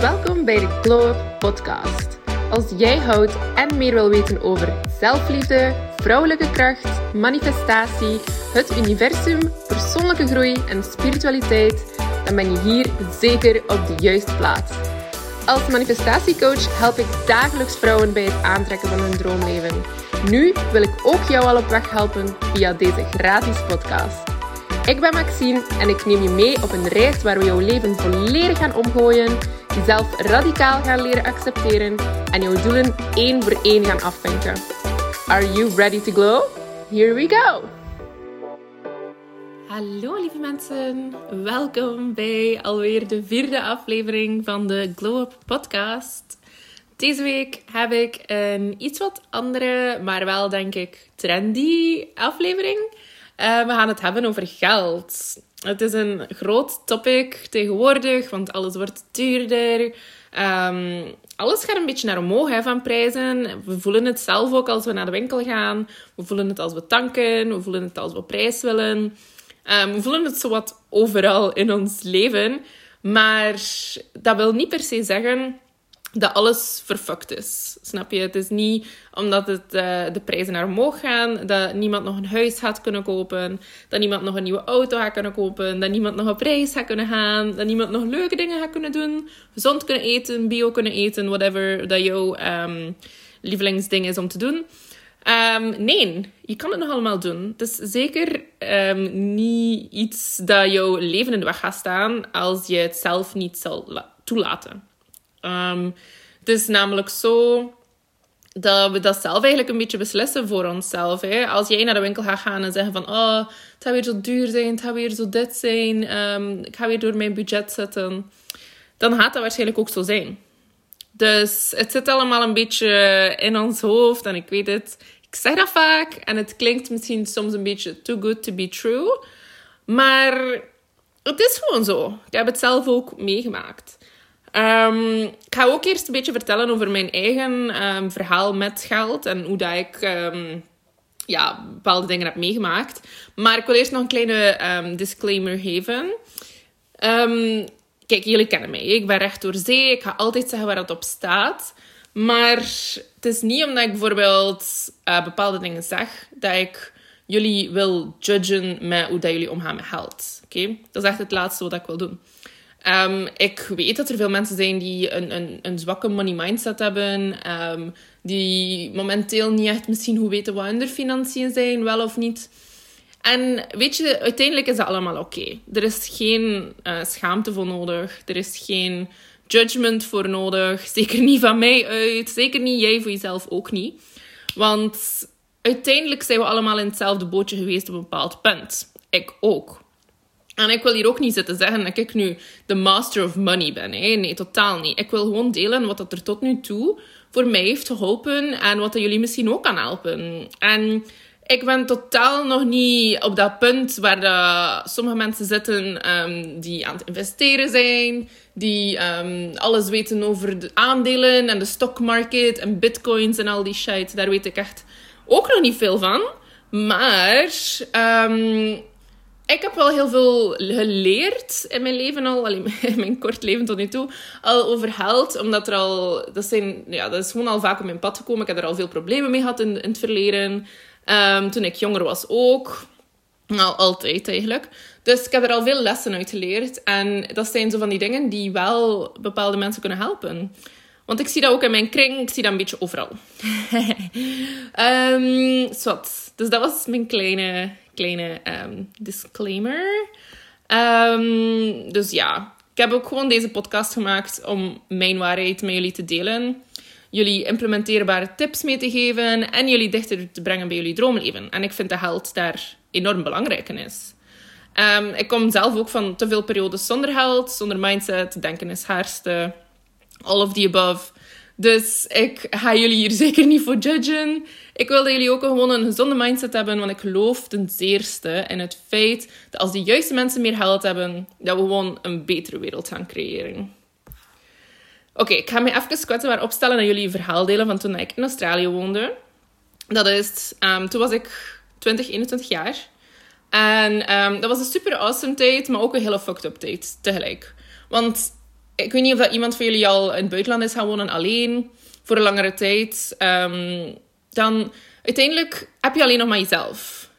Welkom bij de Glow Up Podcast. Als jij houdt en meer wil weten over zelfliefde, vrouwelijke kracht, manifestatie, het universum, persoonlijke groei en spiritualiteit, dan ben je hier zeker op de juiste plaats. Als manifestatiecoach help ik dagelijks vrouwen bij het aantrekken van hun droomleven. Nu wil ik ook jou al op weg helpen via deze gratis podcast. Ik ben Maxine en ik neem je mee op een reis waar we jouw leven volledig gaan omgooien, jezelf radicaal gaan leren accepteren en jouw doelen één voor één gaan afvinken. Are you ready to glow? Here we go! Hallo lieve mensen, welkom bij alweer de vierde aflevering van de Glow Up podcast. Deze week heb ik een iets wat andere, maar wel denk ik trendy aflevering. Uh, we gaan het hebben over geld. Het is een groot topic tegenwoordig, want alles wordt duurder. Um, alles gaat een beetje naar omhoog hè, van prijzen. We voelen het zelf ook als we naar de winkel gaan. We voelen het als we tanken. We voelen het als we prijs willen. Um, we voelen het zowat overal in ons leven. Maar dat wil niet per se zeggen dat alles verfukt is. Snap je? Het is niet omdat het, uh, de prijzen naar omhoog gaan, dat niemand nog een huis gaat kunnen kopen, dat niemand nog een nieuwe auto gaat kunnen kopen, dat niemand nog op reis gaat kunnen gaan, dat niemand nog leuke dingen gaat kunnen doen, gezond kunnen eten, bio kunnen eten, whatever dat jouw um, lievelingsding is om te doen. Um, nee, je kan het nog allemaal doen. Het is zeker um, niet iets dat jouw leven in de weg gaat staan als je het zelf niet zal toelaten. Um, het is namelijk zo dat we dat zelf eigenlijk een beetje beslissen voor onszelf. Hè? Als jij naar de winkel gaat gaan en zeggen van... Oh, het gaat weer zo duur zijn, het gaat weer zo dit zijn. Um, ik ga weer door mijn budget zetten. Dan gaat dat waarschijnlijk ook zo zijn. Dus het zit allemaal een beetje in ons hoofd. En ik weet het, ik zeg dat vaak. En het klinkt misschien soms een beetje too good to be true. Maar het is gewoon zo. Ik heb het zelf ook meegemaakt. Um, ik ga ook eerst een beetje vertellen over mijn eigen um, verhaal met geld en hoe dat ik um, ja, bepaalde dingen heb meegemaakt. Maar ik wil eerst nog een kleine disclaimer geven. kijk, jullie kennen mij. Ik ben recht door zee. Ik ga altijd zeggen waar het op staat. Maar het is niet omdat ik bijvoorbeeld uh, bepaalde dingen zeg dat ik jullie wil judgen met hoe dat jullie omgaan met geld. Oké? Dat is echt het laatste wat ik wil doen. Um, ik weet dat er veel mensen zijn die een, een, een zwakke money mindset hebben. Um, die momenteel niet echt misschien hoe weten wat hun financiën zijn, wel of niet. En weet je, uiteindelijk is dat allemaal oké. Er is geen uh, schaamte voor nodig. Er is geen judgment voor nodig. Zeker niet van mij uit. Zeker niet jij voor jezelf ook niet. Want uiteindelijk zijn we allemaal in hetzelfde bootje geweest op een bepaald punt. Ik ook. En ik wil hier ook niet zitten zeggen dat ik nu de master of money ben. Hè? Nee, totaal niet. Ik wil gewoon delen wat dat er tot nu toe voor mij heeft geholpen en wat dat jullie misschien ook kan helpen. En ik ben totaal nog niet op dat punt waar sommige mensen zitten um, die aan het investeren zijn, die um, alles weten over de aandelen en de stockmarket en bitcoins en al die shit. Daar weet ik echt ook nog niet veel van. Maar um, ik heb wel heel veel geleerd in mijn leven al, in mijn kort leven tot nu toe, al over geld. Omdat er al, dat, zijn, ja, dat is gewoon al vaak op mijn pad gekomen. Ik heb er al veel problemen mee gehad in, in het verleden. Um, toen ik jonger was ook. Nou, altijd eigenlijk. Dus ik heb er al veel lessen uit geleerd. En dat zijn zo van die dingen die wel bepaalde mensen kunnen helpen. Want ik zie dat ook in mijn kring, ik zie dat een beetje overal. um, Dus dat was mijn kleine kleine um, disclaimer. Um, dus ja, ik heb ook gewoon deze podcast gemaakt om mijn waarheid met jullie te delen. Jullie implementeerbare tips mee te geven en jullie dichter te brengen bij jullie droomleven. En ik vind dat geld daar enorm belangrijk in is. Um, ik kom zelf ook van te veel periodes zonder geld, zonder mindset, denken is haarste, all of the above. Dus ik ga jullie hier zeker niet voor judgen. Ik wil dat jullie ook gewoon een gezonde mindset hebben, want ik geloof ten zeerste in het feit dat als de juiste mensen meer geld hebben, dat we gewoon een betere wereld gaan creëren. Oké, ik ga me even kwetsbaar opstellen en jullie een verhaal delen van toen ik in Australië woonde. Dat is, um, toen was ik 20, 21 jaar. En um, dat was een super awesome tijd, maar ook een hele fucked up tijd tegelijk. Want ik weet niet of iemand van jullie al in het buitenland is gaan wonen alleen voor een langere tijd. Ehm, dan uiteindelijk heb je alleen nog maar jezelf.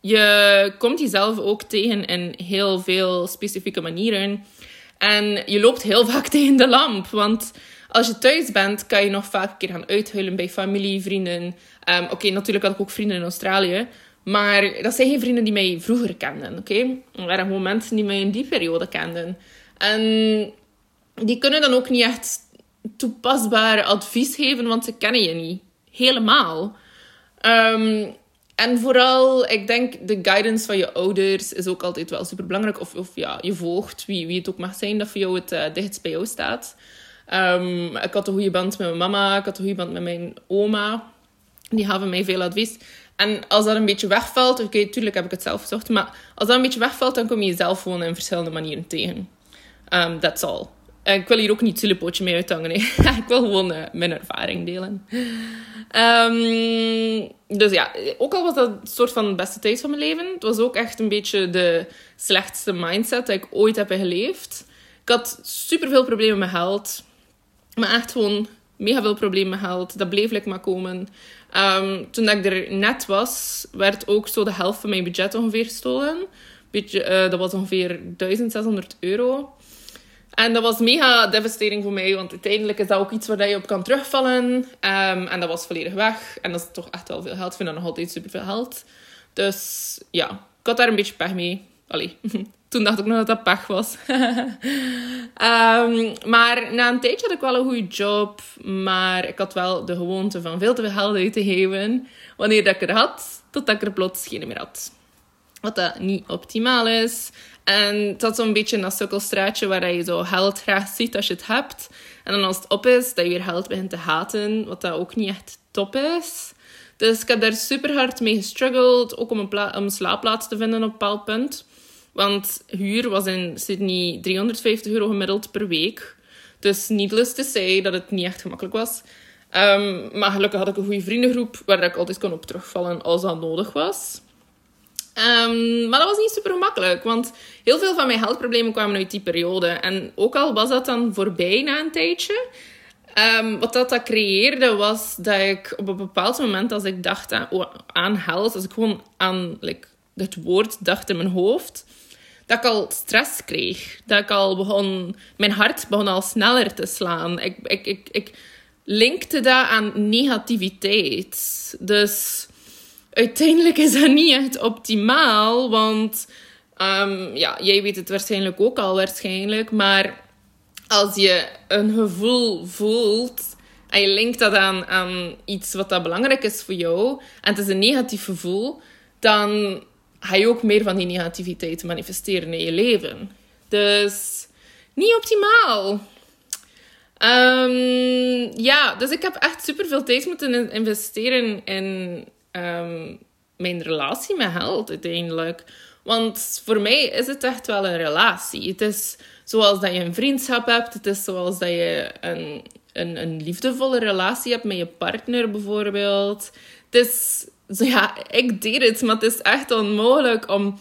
Je komt jezelf ook tegen in heel veel specifieke manieren. En je loopt heel vaak tegen de lamp. Want als je thuis bent, kan je nog vaak een keer gaan uithuilen bij familie, vrienden. Ehm, oké, natuurlijk had ik ook vrienden in Australië. Maar dat zijn geen vrienden die mij vroeger kenden. Oké? Okay? Er waren gewoon mensen die mij in die periode kenden. En die kunnen dan ook niet echt toepasbaar advies geven, want ze kennen je niet. Helemaal. Um, en vooral, ik denk, de guidance van je ouders is ook altijd wel super belangrijk. Of, of ja, je volgt, wie, wie het ook mag zijn, dat voor jou het uh, dichtst bij jou staat. Um, ik had een goede band met mijn mama, ik had een goede band met mijn oma. Die gaven mij veel advies. En als dat een beetje wegvalt, oké, tuurlijk heb ik het zelf gezocht, maar als dat een beetje wegvalt, dan kom je jezelf gewoon in verschillende manieren tegen. Um, that's all. Ik wil hier ook niet zullepootje mee uithangen. ik wil gewoon uh, mijn ervaring delen. Um, dus ja, ook al was dat een soort van de beste tijd van mijn leven, het was ook echt een beetje de slechtste mindset dat ik ooit heb geleefd. Ik had super veel problemen met geld. Maar echt gewoon mega veel problemen met geld. Dat bleef ik maar komen. Um, toen ik er net was, werd ook zo de helft van mijn budget ongeveer gestolen. Beetje, uh, dat was ongeveer 1600 euro. En dat was mega devastating voor mij, want uiteindelijk is dat ook iets waar je op kan terugvallen. Um, en dat was volledig weg. En dat is toch echt wel veel geld. Ik vind dat nog altijd super veel geld. Dus ja, ik had daar een beetje pech mee. Allee, toen dacht ik nog dat dat pech was. um, maar na een tijdje had ik wel een goede job. Maar ik had wel de gewoonte van veel te veel geld uit te geven. Wanneer dat ik er had, totdat ik er plots geen meer had. Wat dat niet optimaal is. En dat is zo'n beetje een sukkelstraatje waar je zo geld graag ziet als je het hebt. En dan als het op is, dat je weer geld begint te haten. Wat dat ook niet echt top is. Dus ik heb daar super hard mee gestruggeld. Ook om een, om slaapplaats te vinden op een bepaald punt. Want huur was in Sydney 350 euro gemiddeld per week. Dus needless to say dat het niet echt gemakkelijk was. Um, maar gelukkig had ik een goede vriendengroep waar ik altijd kon op terugvallen als dat nodig was. Um, maar dat was niet super gemakkelijk, want heel veel van mijn heldproblemen kwamen uit die periode. En ook al was dat dan voorbij na een tijdje, um, wat dat, dat creëerde was dat ik op een bepaald moment, als ik dacht aan, aan held, als ik gewoon aan het woord dacht in mijn hoofd, dat ik al stress kreeg. Dat ik al begon, mijn hart begon al sneller te slaan. Ik, ik, ik, ik linkte dat aan negativiteit. Dus uiteindelijk is dat niet echt optimaal, want um, ja, jij weet het waarschijnlijk ook al waarschijnlijk, maar als je een gevoel voelt en je linkt dat aan, aan iets wat dat belangrijk is voor jou, en het is een negatief gevoel, dan ga je ook meer van die negativiteit manifesteren in je leven. Dus niet optimaal. Um, ja, dus ik heb echt super veel tijd moeten investeren in Ehm, mijn relatie met geld uiteindelijk. Want voor mij is het echt wel een relatie. Het is zoals dat je een vriendschap hebt. Het is zoals dat je een, een, een liefdevolle relatie hebt met je partner bijvoorbeeld. Het is, ja, ik deed het, maar het is echt onmogelijk om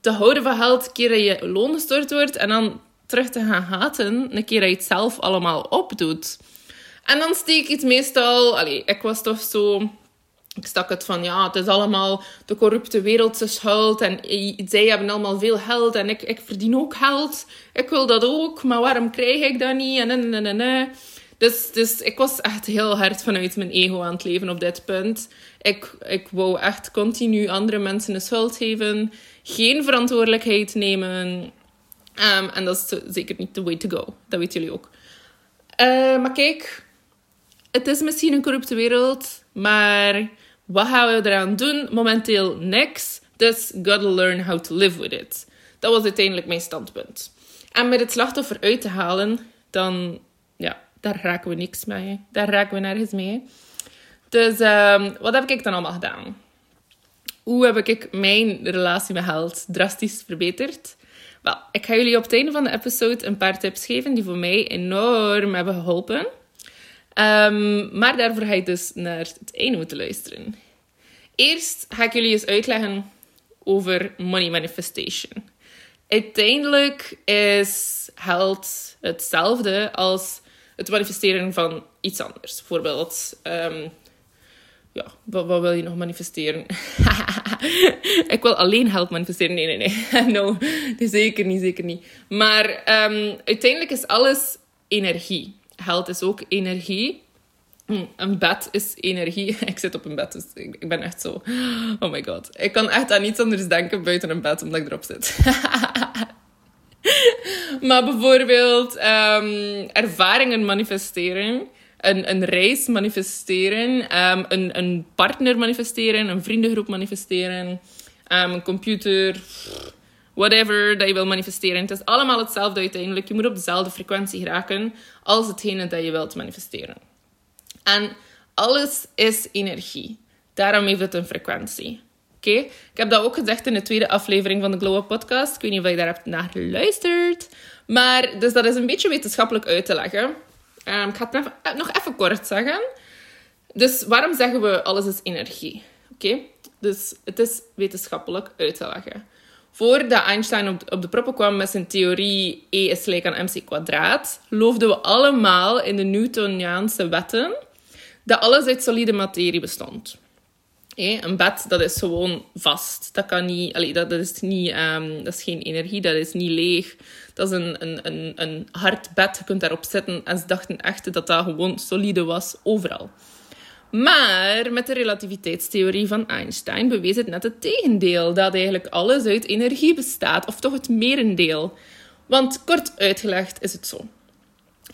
te houden van geld keer dat je loon wordt en dan terug te gaan haten een keer dat je het zelf allemaal opdoet. En dan steek ik het meestal... Allee, ik was toch zo ik stak het van, ja, het is allemaal de corrupte wereldse schuld. En zij hebben allemaal veel geld en ik, ik verdien ook geld. Ik wil dat ook, maar waarom krijg ik dat niet? En, en, en, en, Dus, dus ik was echt heel hard vanuit mijn ego aan het leven op dit punt. Ik, ik wou echt continu andere mensen de schuld geven. Geen verantwoordelijkheid nemen. Um, en dat is zeker niet the way to go. Dat weten jullie ook. Uh, maar kijk, het is misschien een corrupte wereld, maar wat gaan we eraan doen? Momenteel niks. Dus gotta learn how to live with it. Dat was uiteindelijk mijn standpunt. En met het slachtoffer uit te halen, dan, ja, daar raken we niks mee. Daar raken we nergens mee. Dus um, wat heb ik dan allemaal gedaan? Hoe heb ik mijn relatie met geld drastisch verbeterd? Wel, ik ga jullie op het einde van de episode een paar tips geven die voor mij enorm hebben geholpen. Um, maar daarvoor ga je dus naar het einde moeten luisteren. Eerst ga ik jullie eens uitleggen over money manifestation. uiteindelijk is geld hetzelfde als het manifesteren van iets anders. Bijvoorbeeld, um, ja, wat, wil je nog manifesteren? ik wil alleen geld manifesteren. Nee, nee, nee. no, zeker niet, zeker niet. Maar um, uiteindelijk is alles energie. Geld is ook energie. Hm, een bed is energie. Ik zit op een bed, dus ik, ben echt zo... Oh my god. Ik kan echt aan niets anders denken buiten een bed, omdat ik erop zit. maar bijvoorbeeld um, ervaringen manifesteren. Een, een reis manifesteren. Um, een, een partner manifesteren. Een vriendengroep manifesteren. Um, een computer. Whatever dat je wil manifesteren. Het is allemaal hetzelfde uiteindelijk. Je moet op dezelfde frequentie geraken als hetgene dat je wilt manifesteren. En alles is energie. Daarom heeft het een frequentie. Oké? Ik heb dat ook gezegd in de tweede aflevering van de Glow Up podcast. Ik weet niet of je daar hebt naar geluisterd. Maar dus dat is een beetje wetenschappelijk uit te leggen. Um, ik ga het eh, nog even kort zeggen. Dus waarom zeggen we alles is energie? Oké? Dus het is wetenschappelijk uit te leggen. Voordat Einstein op de, op de proppen kwam met zijn theorie E is gelijk aan mc kwadraat, geloofden we allemaal in de Newtoniaanse wetten dat alles uit solide materie bestond. een bed, dat is gewoon vast. Dat, kan niet, dat, is niet, um, dat is geen energie, dat is niet leeg. Dat is een, een, een, een hard bed, je kunt daarop zitten. En ze dachten echt dat dat gewoon solide was, overal. Maar met de relativiteitstheorie van Einstein bewees het net het tegendeel. Dat eigenlijk alles uit energie bestaat, of toch het merendeel. Want kort uitgelegd is het zo.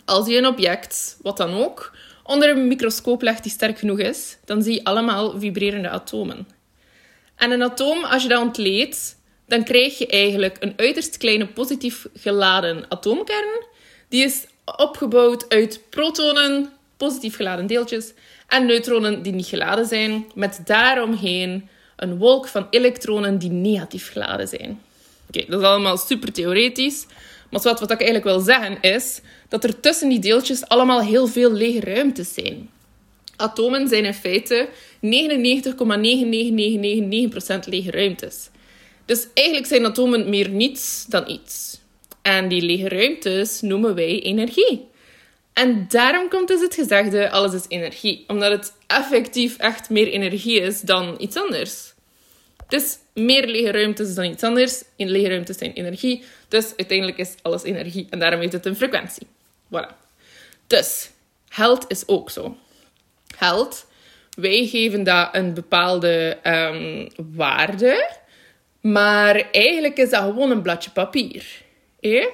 Als je een object, wat dan ook, onder een microscoop legt die sterk genoeg is, dan zie je allemaal vibrerende atomen. En een atoom, als je dat ontleedt, dan krijg je eigenlijk een uiterst kleine positief geladen atoomkern. Die is opgebouwd uit protonen, positief geladen deeltjes, en neutronen die niet geladen zijn, met daaromheen een wolk van elektronen die negatief geladen zijn. Oké, dat is allemaal super theoretisch, maar wat, wat ik eigenlijk wil zeggen is dat er tussen die deeltjes allemaal heel veel lege ruimtes zijn. Atomen zijn in feite 99,99999% lege ruimtes. Dus eigenlijk zijn atomen meer niets dan iets. En die lege ruimtes noemen wij energie. En daarom komt dus het gezegde, alles is energie. Omdat het effectief echt meer energie is dan iets anders. Dus meer lege ruimtes dan iets anders. In lege ruimtes zijn energie. Dus uiteindelijk is alles energie. En daarom heeft het een frequentie. Voilà. Dus, geld is ook zo. Geld, wij geven dat een bepaalde um, waarde. Maar eigenlijk is dat gewoon een bladje papier. Eh?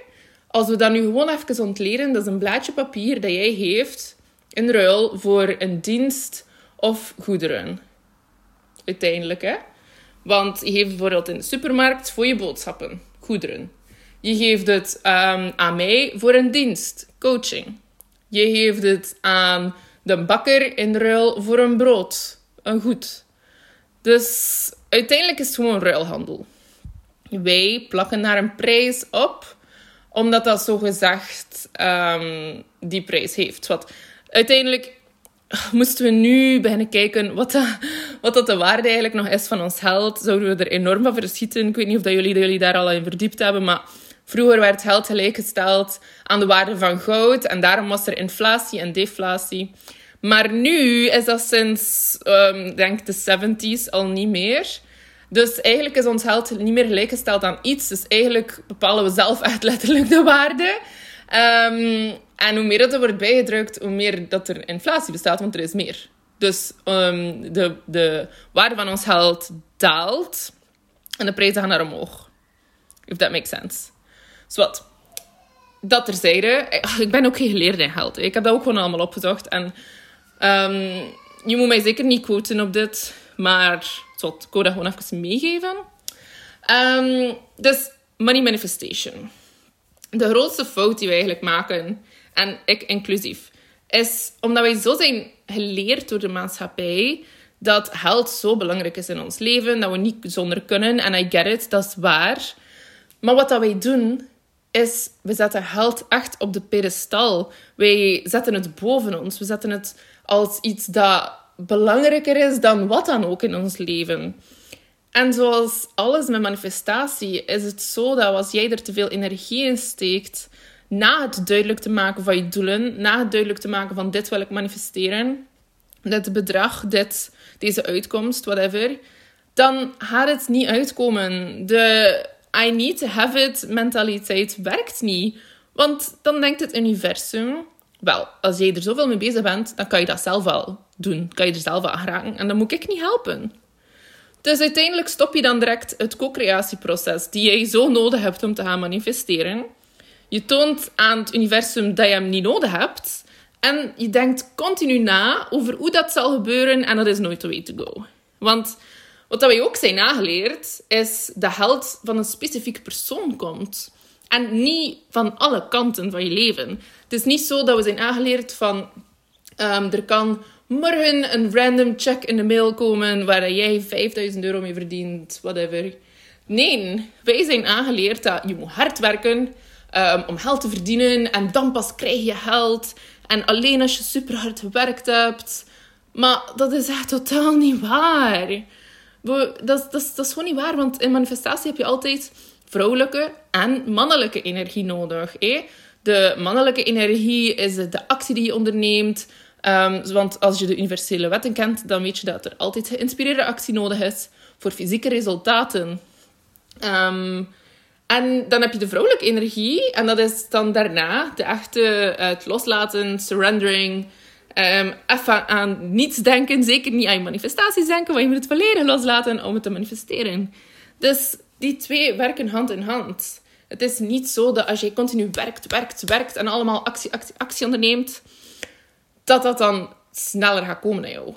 Als we dat nu gewoon even ontleden, dat is een blaadje papier dat jij geeft in ruil voor een dienst of goederen. Uiteindelijk, hè. Want je geeft bijvoorbeeld in de supermarkt voor je boodschappen goederen. Je geeft het um, aan mij voor een dienst, coaching. Je geeft het aan de bakker in ruil voor een brood, een goed. Dus uiteindelijk is het gewoon ruilhandel. Wij plakken daar een prijs op omdat dat zo gezegd um, die prijs heeft. Wat uiteindelijk moesten we nu beginnen kijken wat, dat, wat de waarde eigenlijk nog is van ons geld, zouden we er enorm van verschieten. Ik weet niet of dat jullie, dat jullie daar al in verdiept hebben, maar vroeger werd geld gelijkgesteld aan de waarde van goud en daarom was er inflatie en deflatie. Maar nu is dat sinds, um, denk de 70s al niet meer. Dus eigenlijk is ons geld niet meer gelijkgesteld aan iets. Dus eigenlijk bepalen we zelf echt letterlijk de waarde. Um, en hoe meer dat er wordt bijgedrukt, hoe meer dat er inflatie bestaat, want er is meer. Dus um, de, de waarde van ons geld daalt en de prijzen gaan naar omhoog. If that makes sense. Dus wat? Dat terzijde. Ik ben ook geen geleerde in geld. Ik heb dat ook gewoon allemaal opgezocht. En um, je moet mij zeker niet quoten op dit. Maar tot, ik dat gewoon even meegeven. Um, dus money manifestation. De grootste fout die we eigenlijk maken, en ik inclusief, is omdat wij zo zijn geleerd door de maatschappij dat geld zo belangrijk is in ons leven, dat we niet zonder kunnen. En I get it, dat is waar. Maar wat dat wij doen, is we zetten geld echt op de pedestal. Wij zetten het boven ons. We zetten het als iets dat belangrijker is dan wat dan ook in ons leven. En zoals alles met manifestatie is het zo dat als jij er te veel energie in steekt, na het duidelijk te maken van je doelen, na het duidelijk te maken van dit wil ik manifesteren, dit bedrag, dit, deze uitkomst, whatever, dan gaat het niet uitkomen. De I need to have it mentaliteit werkt niet. Want dan denkt het universum, wel, als jij er zoveel mee bezig bent, dan kan je dat zelf wel doen. Kan je er zelf aan geraken. En dan moet ik niet helpen. Dus uiteindelijk stop je dan direct het co-creatieproces die jij zo nodig hebt om te gaan manifesteren. Je toont aan het universum dat je hem niet nodig hebt. En je denkt continu na over hoe dat zal gebeuren en dat is nooit the way to go. Want wat wij ook zijn nageleerd, is dat geld van een specifieke persoon komt. En niet van alle kanten van je leven. Het is niet zo dat we zijn aangeleerd van... Um, er kan morgen een random check in de mail komen waar jij 5000 euro mee verdient, whatever. Nee, wij zijn aangeleerd dat je moet hard werken um, om geld te verdienen en dan pas krijg je geld. En alleen als je super hard gewerkt hebt. Maar dat is echt totaal niet waar. Dat, dat is gewoon niet waar, want in manifestatie heb je altijd vrouwelijke en mannelijke energie nodig. De mannelijke energie is de actie die je onderneemt. Um, want als je de universele wetten kent, dan weet je dat er altijd geïnspireerde actie nodig is voor fysieke resultaten. Um, en dan heb je de vrouwelijke energie, en dat is dan daarna de echte het loslaten, surrendering. Um, even aan niets denken, zeker niet aan je manifestaties denken, want je moet het volledig loslaten om het te manifesteren. Dus die twee werken hand in hand. Het is niet zo dat als je continu werkt, werkt, werkt en allemaal actie, actie, actie onderneemt, dat dat dan sneller gaat komen naar jou.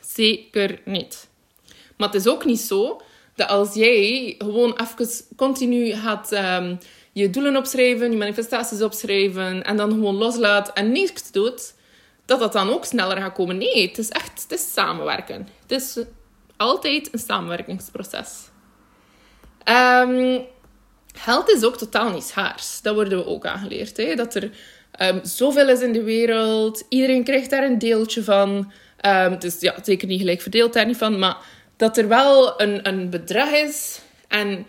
Zeker niet. Maar het is ook niet zo dat als jij gewoon even continu gaat um, je doelen opschrijven, je manifestaties opschrijven en dan gewoon loslaat en niks doet, dat dat dan ook sneller gaat komen. Nee, het is echt het is samenwerken. Het is altijd een samenwerkingsproces. Um, geld is ook totaal niet schaars. Dat worden we ook aangeleerd. Hè? Dat er um, zoveel is in de wereld. Iedereen krijgt daar een deeltje van. Um, dus ja, zeker niet gelijk verdeeld daar niet van. Maar dat er wel een, een bedrag is. En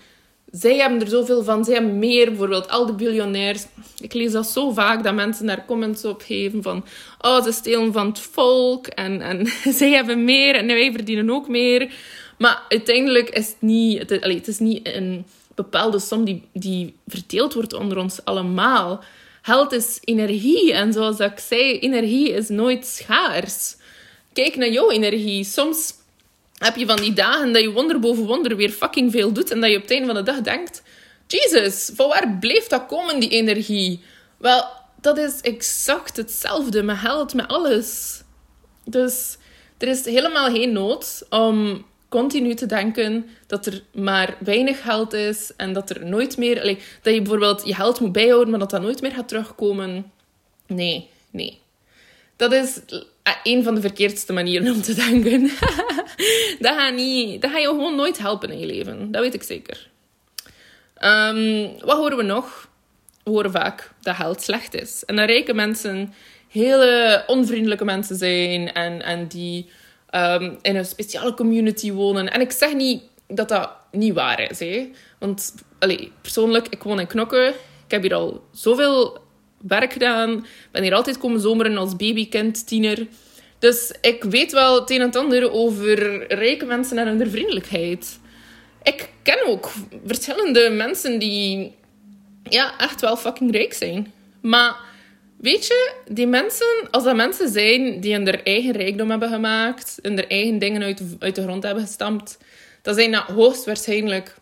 zij hebben er zoveel van. Zij hebben meer. Bijvoorbeeld al de biljonairs. Ik lees dat zo vaak dat mensen daar comments op geven van... Oh, ze stelen van het volk. En, en zij hebben meer en wij verdienen ook meer. Maar uiteindelijk is het niet... Het, is niet een bepaalde som die, die verdeeld wordt onder ons allemaal. Geld is energie. En zoals ik zei, energie is nooit schaars. Kijk naar jouw energie. Soms heb je van die dagen dat je wonder boven wonder weer fucking veel doet. En dat je op het einde van de dag denkt... Jesus, van waar bleef dat komen, die energie? Wel, dat is exact hetzelfde met geld, met alles. Dus er is helemaal geen nood om continu te denken dat er maar weinig geld is en dat er nooit meer... Allee, dat je bijvoorbeeld je geld moet bijhouden, maar dat dat nooit meer gaat terugkomen. Nee, nee. Dat is een van de verkeerdste manieren om te denken. dat, gaat niet, dat gaat je gewoon nooit helpen in je leven. Dat weet ik zeker. Um, wat horen we nog? We horen vaak dat geld slecht is. En dat rijke mensen hele onvriendelijke mensen zijn en, en die um, in een speciale community wonen. En ik zeg niet dat dat niet waar is. Hè? Want allee, persoonlijk, ik woon in Knokke. Ik heb hier al zoveel werk gedaan. ben hier altijd komen zomeren als babykind, tiener. Dus ik weet wel het een en ander over rijke mensen en hun vriendelijkheid. Ik ken ook verschillende mensen die ja, echt wel fucking rijk zijn. Maar weet je, die mensen, als dat mensen zijn die hun eigen rijkdom hebben gemaakt, hun eigen dingen uit, uit de grond hebben gestampt, dan zijn dat hoogstwaarschijnlijk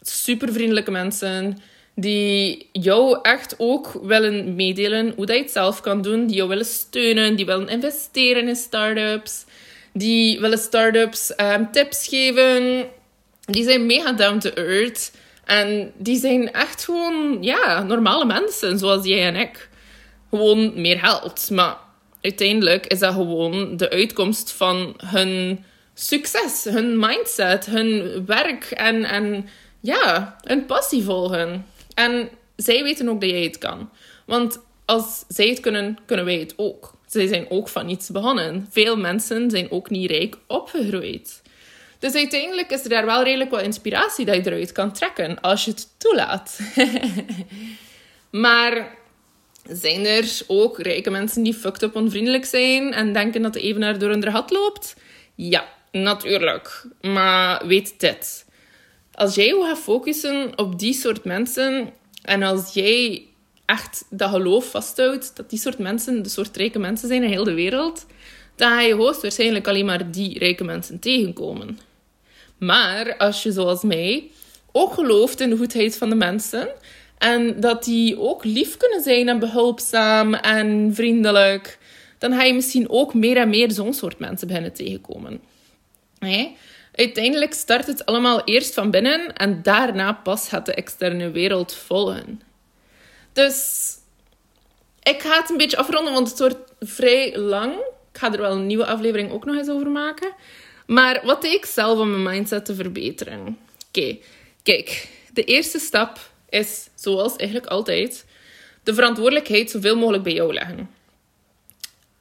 supervriendelijke mensen die jou echt ook willen meedelen hoe dat je het zelf kan doen, die jou willen steunen, die willen investeren in startups, die willen startups um, tips geven. Die zijn mega down to earth en die zijn echt gewoon ja, normale mensen zoals jij en ik. Gewoon meer geld, maar uiteindelijk is dat gewoon de uitkomst van hun succes, hun mindset, hun werk en, en ja, hun passie volgen. En zij weten ook dat jij het kan. Want als zij het kunnen, kunnen wij het ook. Zij zijn ook van iets begonnen. Veel mensen zijn ook niet rijk opgegroeid. Dus uiteindelijk is er daar wel redelijk wat inspiratie dat je eruit kan trekken als je het toelaat. maar zijn er ook rijke mensen die fucked up onvriendelijk zijn en denken dat de evenaar door hun gat loopt? Ja, natuurlijk. Maar weet dit. Als jij je gaat focussen op die soort mensen en als jij echt dat geloof vasthoudt dat die soort mensen de soort rijke mensen zijn in heel de wereld, dan ga je hoogstwaarschijnlijk alleen maar die rijke mensen tegenkomen. Maar als je zoals mij ook gelooft in de goedheid van de mensen en dat die ook lief kunnen zijn en behulpzaam en vriendelijk, dan ga je misschien ook meer en meer zo'n soort mensen beginnen tegenkomen. Nee? Uiteindelijk start het allemaal eerst van binnen en daarna pas gaat de externe wereld volgen. Dus ik ga het een beetje afronden, want het wordt vrij lang. Ik ga er wel een nieuwe aflevering ook nog eens over maken. Maar wat deed ik zelf om mijn mindset te verbeteren? Oké, kijk. De eerste stap is, zoals eigenlijk altijd, de verantwoordelijkheid zoveel mogelijk bij jou leggen.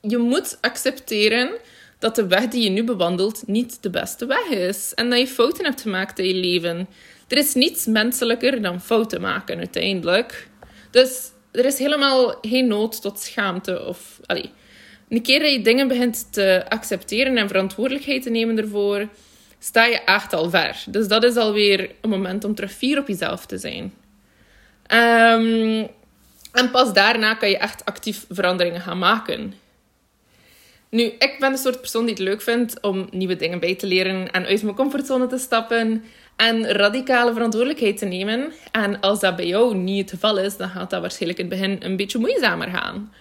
Je moet accepteren dat de weg die je nu bewandelt niet de beste weg is. En dat je fouten hebt gemaakt in je leven. Er is niets menselijker dan fouten maken uiteindelijk. Dus er is helemaal geen nood tot schaamte. Of, allee, een keer dat je dingen begint te accepteren en verantwoordelijkheid te nemen ervoor, sta je echt al ver. Dus dat is alweer een moment om terug fier op jezelf te zijn. Um, en pas daarna kan je echt actief veranderingen gaan maken. Nu, ik ben de soort persoon die het leuk vindt om nieuwe dingen bij te leren en uit mijn comfortzone te stappen en radicale verantwoordelijkheid te nemen. En als dat bij jou niet het geval is, dan gaat dat waarschijnlijk in het begin een beetje moeizamer gaan.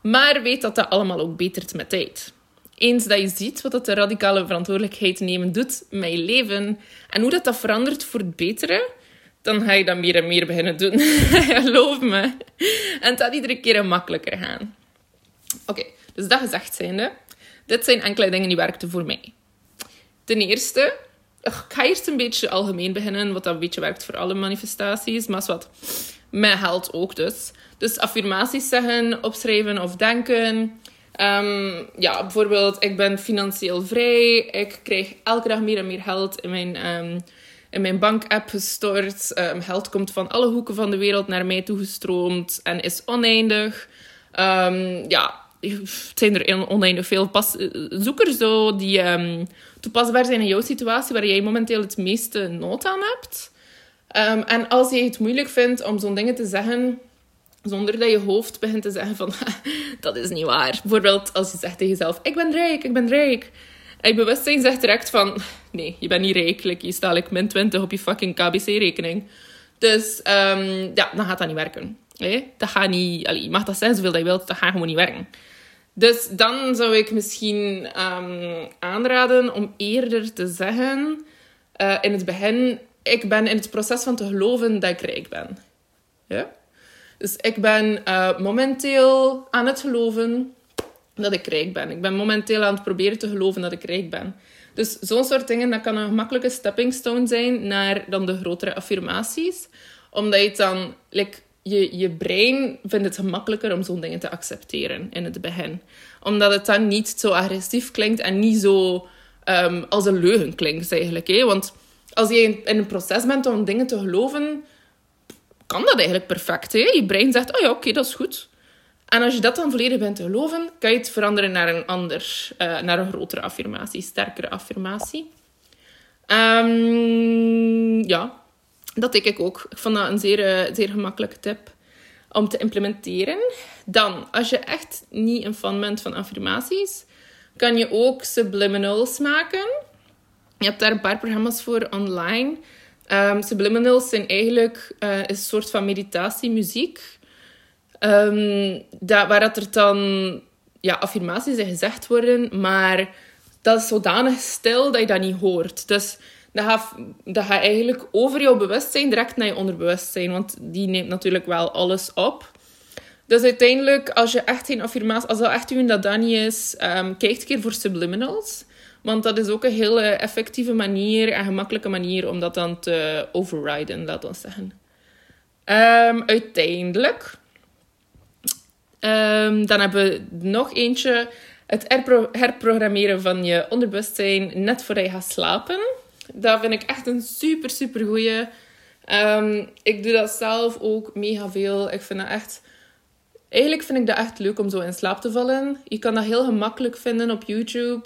Maar weet dat dat allemaal ook betert met tijd. Eens dat je ziet wat dat de radicale verantwoordelijkheid nemen doet met je leven en hoe dat, dat verandert voor het betere, dan ga je dat meer en meer beginnen doen. Geloof me. En het gaat iedere keer makkelijker gaan. Oké, dus dat gezegd zijnde, dit zijn enkele dingen die werkten voor mij. Ten eerste, ik ga eerst een beetje algemeen beginnen, wat dat een beetje werkt voor alle manifestaties, maar wat met geld ook dus. Dus affirmaties zeggen, opschrijven of denken. Ehm, ja, bijvoorbeeld, ik ben financieel vrij. Ik krijg elke dag meer en meer geld in mijn, um, in mijn bankapp gestort. Um, geld komt van alle hoeken van de wereld naar mij toegestroomd en is oneindig. ja, het zijn er oneindig veel pas zoekers zo die toepasbaar zijn in jouw situatie waar jij momenteel het meeste nood aan hebt. en als je het moeilijk vindt om zo'n dingen te zeggen zonder dat je hoofd begint te zeggen van, dat is niet waar. Bijvoorbeeld als je zegt tegen jezelf, ik ben rijk, ik ben rijk. En bewustzijn zegt direct van, nee, je bent niet rijk. je staat like min 20 op je fucking KBC-rekening. Dus um, ja, dan gaat dat niet werken. Dat gaat niet... Allee, je mag dat zijn zoveel dat je wilt, dat gaat gewoon niet werken. Dus dan zou ik misschien um, aanraden om eerder te zeggen uh, in het begin, ik ben in het proces van te geloven dat ik rijk ben. Ja? Dus ik ben uh, momenteel aan het geloven dat ik rijk ben. Ik ben momenteel aan het proberen te geloven dat ik rijk ben. Dus zo'n soort dingen, dat kan een gemakkelijke stepping stone zijn naar dan de grotere affirmaties. Omdat je dan, je, je brein vindt het gemakkelijker om zo'n dingen te accepteren in het begin. Omdat het dan niet zo agressief klinkt en niet zo um, als een leugen klinkt eigenlijk. Hè? Want als je in een proces bent om dingen te geloven, kan dat eigenlijk perfect. Hè? Je brein zegt, oh ja, oké, dat is goed. En als je dat dan volledig bent te geloven, kan je het veranderen naar een ander, uh, naar een grotere affirmatie, sterkere affirmatie. Um, ja, dat denk ik ook. Ik vond dat een zeer, uh, zeer gemakkelijke tip om te implementeren. Dan, als je echt niet een fan bent van affirmaties, kan je ook subliminals maken. Je hebt daar een paar programma's voor online. Um, subliminals zijn eigenlijk uh, een soort van meditatiemuziek. Um, waar dat er dan ja, affirmaties in gezegd worden, maar dat is zodanig stil dat je dat niet hoort. Dus dat gaat, eigenlijk over jouw bewustzijn direct naar je onderbewustzijn, want die neemt natuurlijk wel alles op. Dus uiteindelijk, als je echt geen affirmatie, als dat echt u dat dan niet is, um, kijk een keer voor subliminals. Want dat is ook een hele effectieve manier en gemakkelijke manier om dat dan te overriden, laten we zeggen. Um, uiteindelijk, um, dan hebben we nog eentje. Het herprogrammeren van je onderbewustzijn net voordat je gaat slapen. Dat vind ik echt een super, super goeie. Ehm, ik doe dat zelf ook mega veel. Ik vind dat echt... Eigenlijk vind ik dat echt leuk om zo in slaap te vallen. Je kan dat heel gemakkelijk vinden op YouTube.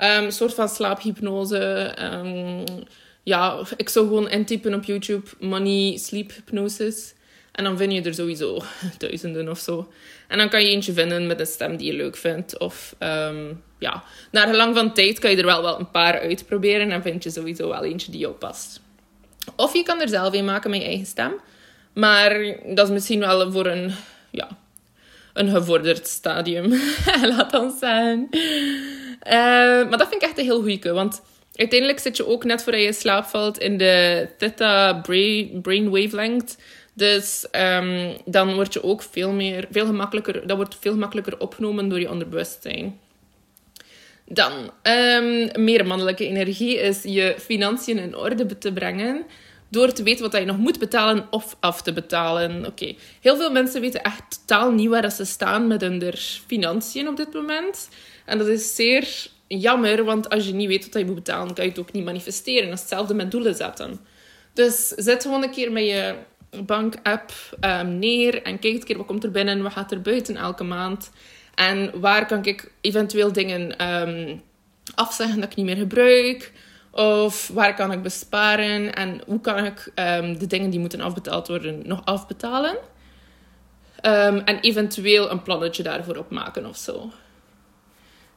Um, een soort van slaaphypnose. Ja, ik zou gewoon intypen op YouTube money sleep hypnosis. En dan vind je er sowieso duizenden of zo. En dan kan je eentje vinden met een stem die je leuk vindt. Of um, ja, naar gelang van tijd kan je er wel, wel een paar uitproberen. En vind je sowieso wel eentje die jou past. Of je kan er zelf een maken met je eigen stem. Maar dat is misschien wel voor een, ja, een gevorderd stadium. Laat ons zeggen. Uh, maar dat vind ik echt een heel goeie. Want uiteindelijk zit je ook net voordat je slaap valt in de theta brain, brain wavelength. Dus um, dan word je ook veel meer, veel gemakkelijker, dat wordt veel gemakkelijker opgenomen door je onderbewustzijn. Dan, um, meer mannelijke energie is je financiën in orde te brengen door te weten wat je nog moet betalen of af te betalen. Oké, heel veel mensen weten echt totaal niet waar ze staan met hun financiën op dit moment. En dat is zeer jammer, want als je niet weet wat je moet betalen, kan je het ook niet manifesteren. Dat hetzelfde met doelen zetten. Dus zet gewoon een keer met je bank-app um, neer en kijk een keer wat komt er binnen, wat gaat er buiten elke maand. En waar kan ik eventueel dingen um, afzeggen dat ik niet meer gebruik? Of waar kan ik besparen? En hoe kan ik um, de dingen die moeten afbetaald worden nog afbetalen? en eventueel een plannetje daarvoor opmaken of zo.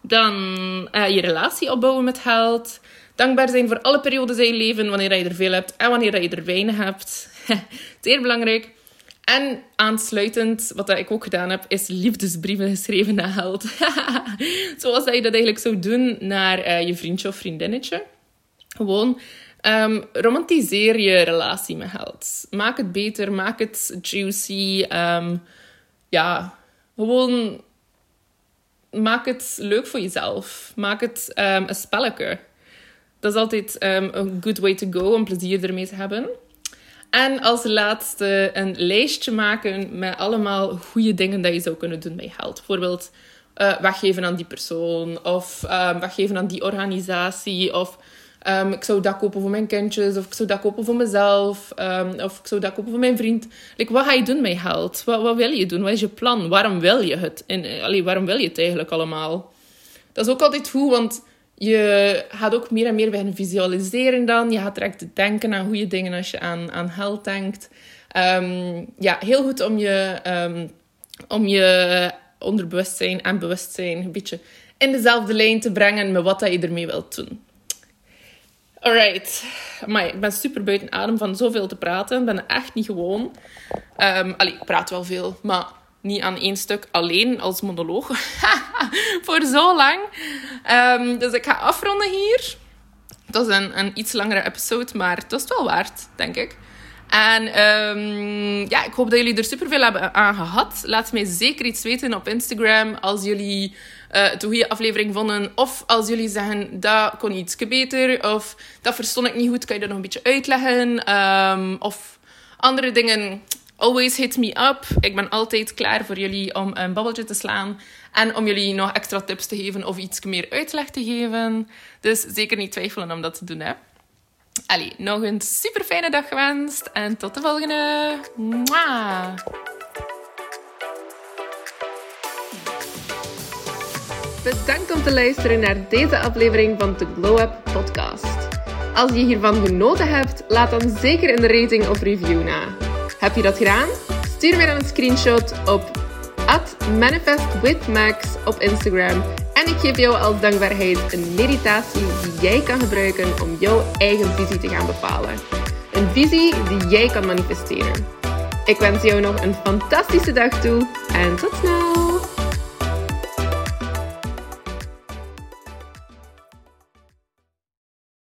Dan uh, je relatie opbouwen met geld. Dankbaar zijn voor alle periodes in je leven, wanneer je er veel hebt en wanneer je er weinig hebt. Zeer belangrijk. En aansluitend, wat ik ook gedaan heb, is liefdesbrieven geschreven naar geld. Zoals dat je dat eigenlijk zou doen naar uh, je vriendje of vriendinnetje. Gewoon um, romantiseer je relatie met geld. Maak het beter, maak het juicy. Um, ja, gewoon maak het leuk voor jezelf. Maak het um, een spelletje. Dat is altijd een good way to go om plezier ermee te hebben. En als laatste een lijstje maken met allemaal goede dingen dat je zou kunnen doen met geld. Bijvoorbeeld uh, weggeven aan die persoon, of um, weggeven aan die organisatie, of um, ik zou dat kopen voor mijn kindjes, of ik zou dat kopen voor mezelf, um, of ik zou dat kopen voor mijn vriend. Like, wat ga je doen met geld? Wat, wat wil je doen? Wat is je plan? Waarom wil je het? En, allee, waarom wil je het eigenlijk allemaal? Dat is ook altijd goed, want je gaat ook meer en meer beginnen visualiseren dan. Je gaat direct denken aan goede dingen als je aan, aan geld denkt. Um, ja, heel goed om je, om je onderbewustzijn en bewustzijn een beetje in dezelfde lijn te brengen met wat dat je ermee wilt doen. Alright. Maar ik ben super buiten adem van zoveel te praten. Ik ben echt niet gewoon. Um, allee, ik praat wel veel, maar niet aan één stuk alleen als monoloog. Voor zo lang. Um, dus ik ga afronden hier. Dat is een, een iets langere episode, maar het was het wel waard, denk ik. En um, ja, ik hoop dat jullie er super veel hebben aan gehad. Laat mij zeker iets weten op Instagram als jullie het een goede aflevering vonden. Of als jullie zeggen, dat kon iets beter. Of dat verstond ik niet goed, kan je dat nog een beetje uitleggen. Um, of andere dingen Always hit me up. Ik ben altijd klaar voor jullie om een babbeltje te slaan. En om jullie nog extra tips te geven of iets meer uitleg te geven. Dus zeker niet twijfelen om dat te doen, hè. Allee, nog een super fijne dag gewenst. En tot de volgende. Mwah. Bedankt om te luisteren naar deze aflevering van de Glow Up Podcast. Als je hiervan genoten hebt, laat dan zeker een rating of review na. Heb je dat gedaan? Stuur mij dan een screenshot op manifestwithmax op Instagram. En ik geef jou als dankbaarheid een meditatie die jij kan gebruiken om jouw eigen visie te gaan bepalen. Een visie die jij kan manifesteren. Ik wens jou nog een fantastische dag toe en tot snel!